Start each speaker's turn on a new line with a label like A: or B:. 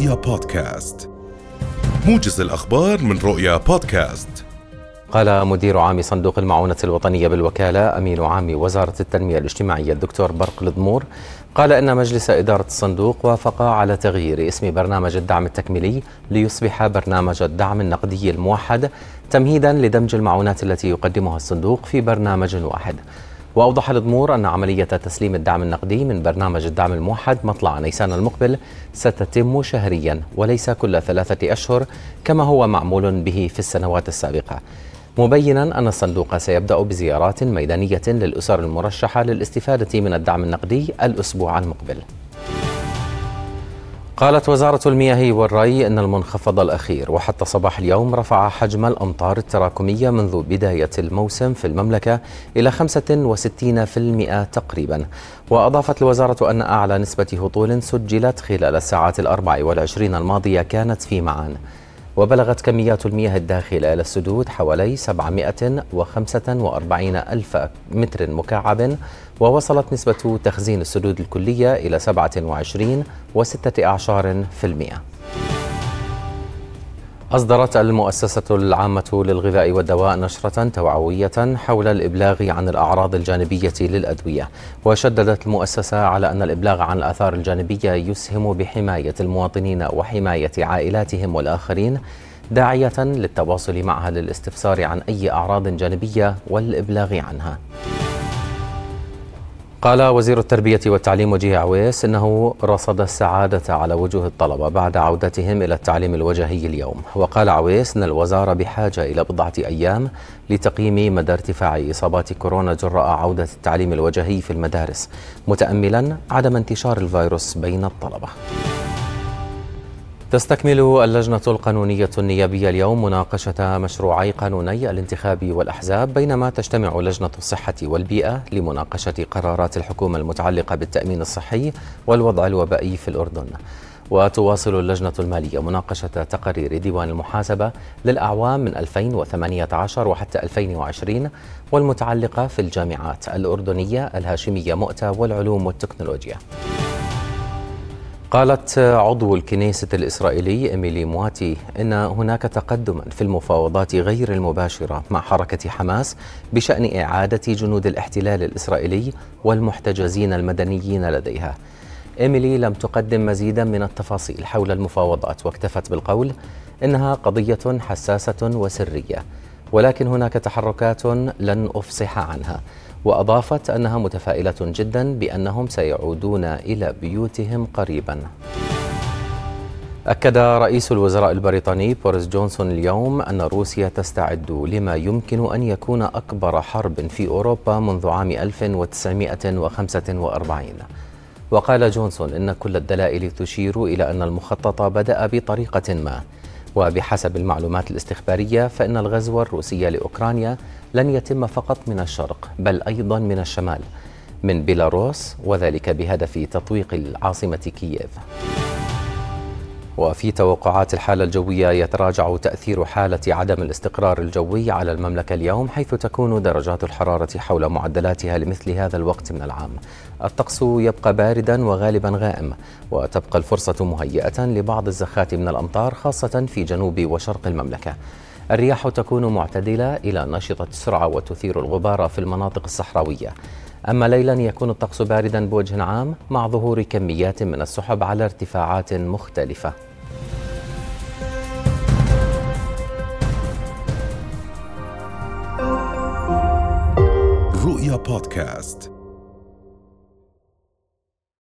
A: رؤيا بودكاست. موجز الأخبار من رؤيا بودكاست.
B: قال مدير عام صندوق المعونة الوطنية بالوكالة أمين عام وزارة التنمية الاجتماعية الدكتور برق الضمور قال إن مجلس إدارة الصندوق وافق على تغيير اسم برنامج الدعم التكميلي ليصبح برنامج الدعم النقدي الموحد تمهيدا لدمج المعونات التي يقدمها الصندوق في برنامج واحد. وأوضح الضمور أن عملية تسليم الدعم النقدي من برنامج الدعم الموحد مطلع نيسان المقبل ستتم شهريا وليس كل ثلاثة أشهر كما هو معمول به في السنوات السابقة. مبينا أن الصندوق سيبدأ بزيارات ميدانية للأسر المرشحة للاستفادة من الدعم النقدي الأسبوع المقبل. قالت وزارة المياه والري أن المنخفض الأخير وحتى صباح اليوم رفع حجم الأمطار التراكمية منذ بداية الموسم في المملكة إلى 65% تقريبا. وأضافت الوزارة أن أعلى نسبة هطول سجلت خلال الساعات الأربع والعشرين الماضية كانت في معان. وبلغت كميات المياه الداخلة إلى السدود حوالي 745 ألف متر مكعب ووصلت نسبة تخزين السدود الكلية إلى 27 وستة أعشار في المئة. أصدرت المؤسسة العامة للغذاء والدواء نشرة توعوية حول الإبلاغ عن الأعراض الجانبية للأدوية. وشددت المؤسسة على أن الإبلاغ عن الآثار الجانبية يسهم بحماية المواطنين وحماية عائلاتهم والآخرين داعية للتواصل معها للاستفسار عن أي أعراض جانبية والإبلاغ عنها. قال وزير التربية والتعليم وجيه عويس إنه رصد السعادة على وجوه الطلبة بعد عودتهم إلى التعليم الوجهي اليوم. وقال عويس أن الوزارة بحاجة إلى بضعة أيام لتقييم مدى ارتفاع إصابات كورونا جراء عودة التعليم الوجهي في المدارس متأملا عدم انتشار الفيروس بين الطلبة. تستكمل اللجنة القانونية النيابية اليوم مناقشة مشروعي قانوني الانتخاب والأحزاب بينما تجتمع لجنة الصحة والبيئة لمناقشة قرارات الحكومة المتعلقة بالتأمين الصحي والوضع الوبائي في الأردن. وتواصل اللجنة المالية مناقشة تقارير ديوان المحاسبة للأعوام من 2018 وحتى 2020 والمتعلقة في الجامعات الأردنية الهاشمية مؤتة والعلوم والتكنولوجيا. قالت عضو الكنيسة الإسرائيلي إيميلي مواتي إن هناك تقدما في المفاوضات غير المباشرة مع حركة حماس بشأن إعادة جنود الاحتلال الإسرائيلي والمحتجزين المدنيين لديها. إيميلي لم تقدم مزيدا من التفاصيل حول المفاوضات واكتفت بالقول إنها قضية حساسة وسرية ولكن هناك تحركات لن أفصح عنها. وأضافت أنها متفائلة جدا بأنهم سيعودون إلى بيوتهم قريبا. أكد رئيس الوزراء البريطاني بوريس جونسون اليوم أن روسيا تستعد لما يمكن أن يكون أكبر حرب في أوروبا منذ عام 1945 وقال جونسون إن كل الدلائل تشير إلى أن المخطط بدأ بطريقة ما. وبحسب المعلومات الاستخبارية فإن الغزو الروسي لأوكرانيا لن يتم فقط من الشرق بل أيضا من الشمال من بيلاروس وذلك بهدف تطويق العاصمة كييف. وفي توقعات الحالة الجوية يتراجع تأثير حالة عدم الاستقرار الجوي على المملكة اليوم حيث تكون درجات الحرارة حول معدلاتها لمثل هذا الوقت من العام. الطقس يبقى باردا وغالبا غائم وتبقى الفرصة مهيئة لبعض الزخات من الأمطار خاصة في جنوب وشرق المملكة. الرياح تكون معتدلة إلى نشطة السرعة وتثير الغبار في المناطق الصحراوية. أما ليلا يكون الطقس باردا بوجه عام مع ظهور كميات من السحب على ارتفاعات مختلفة.
A: رؤيا بودكاست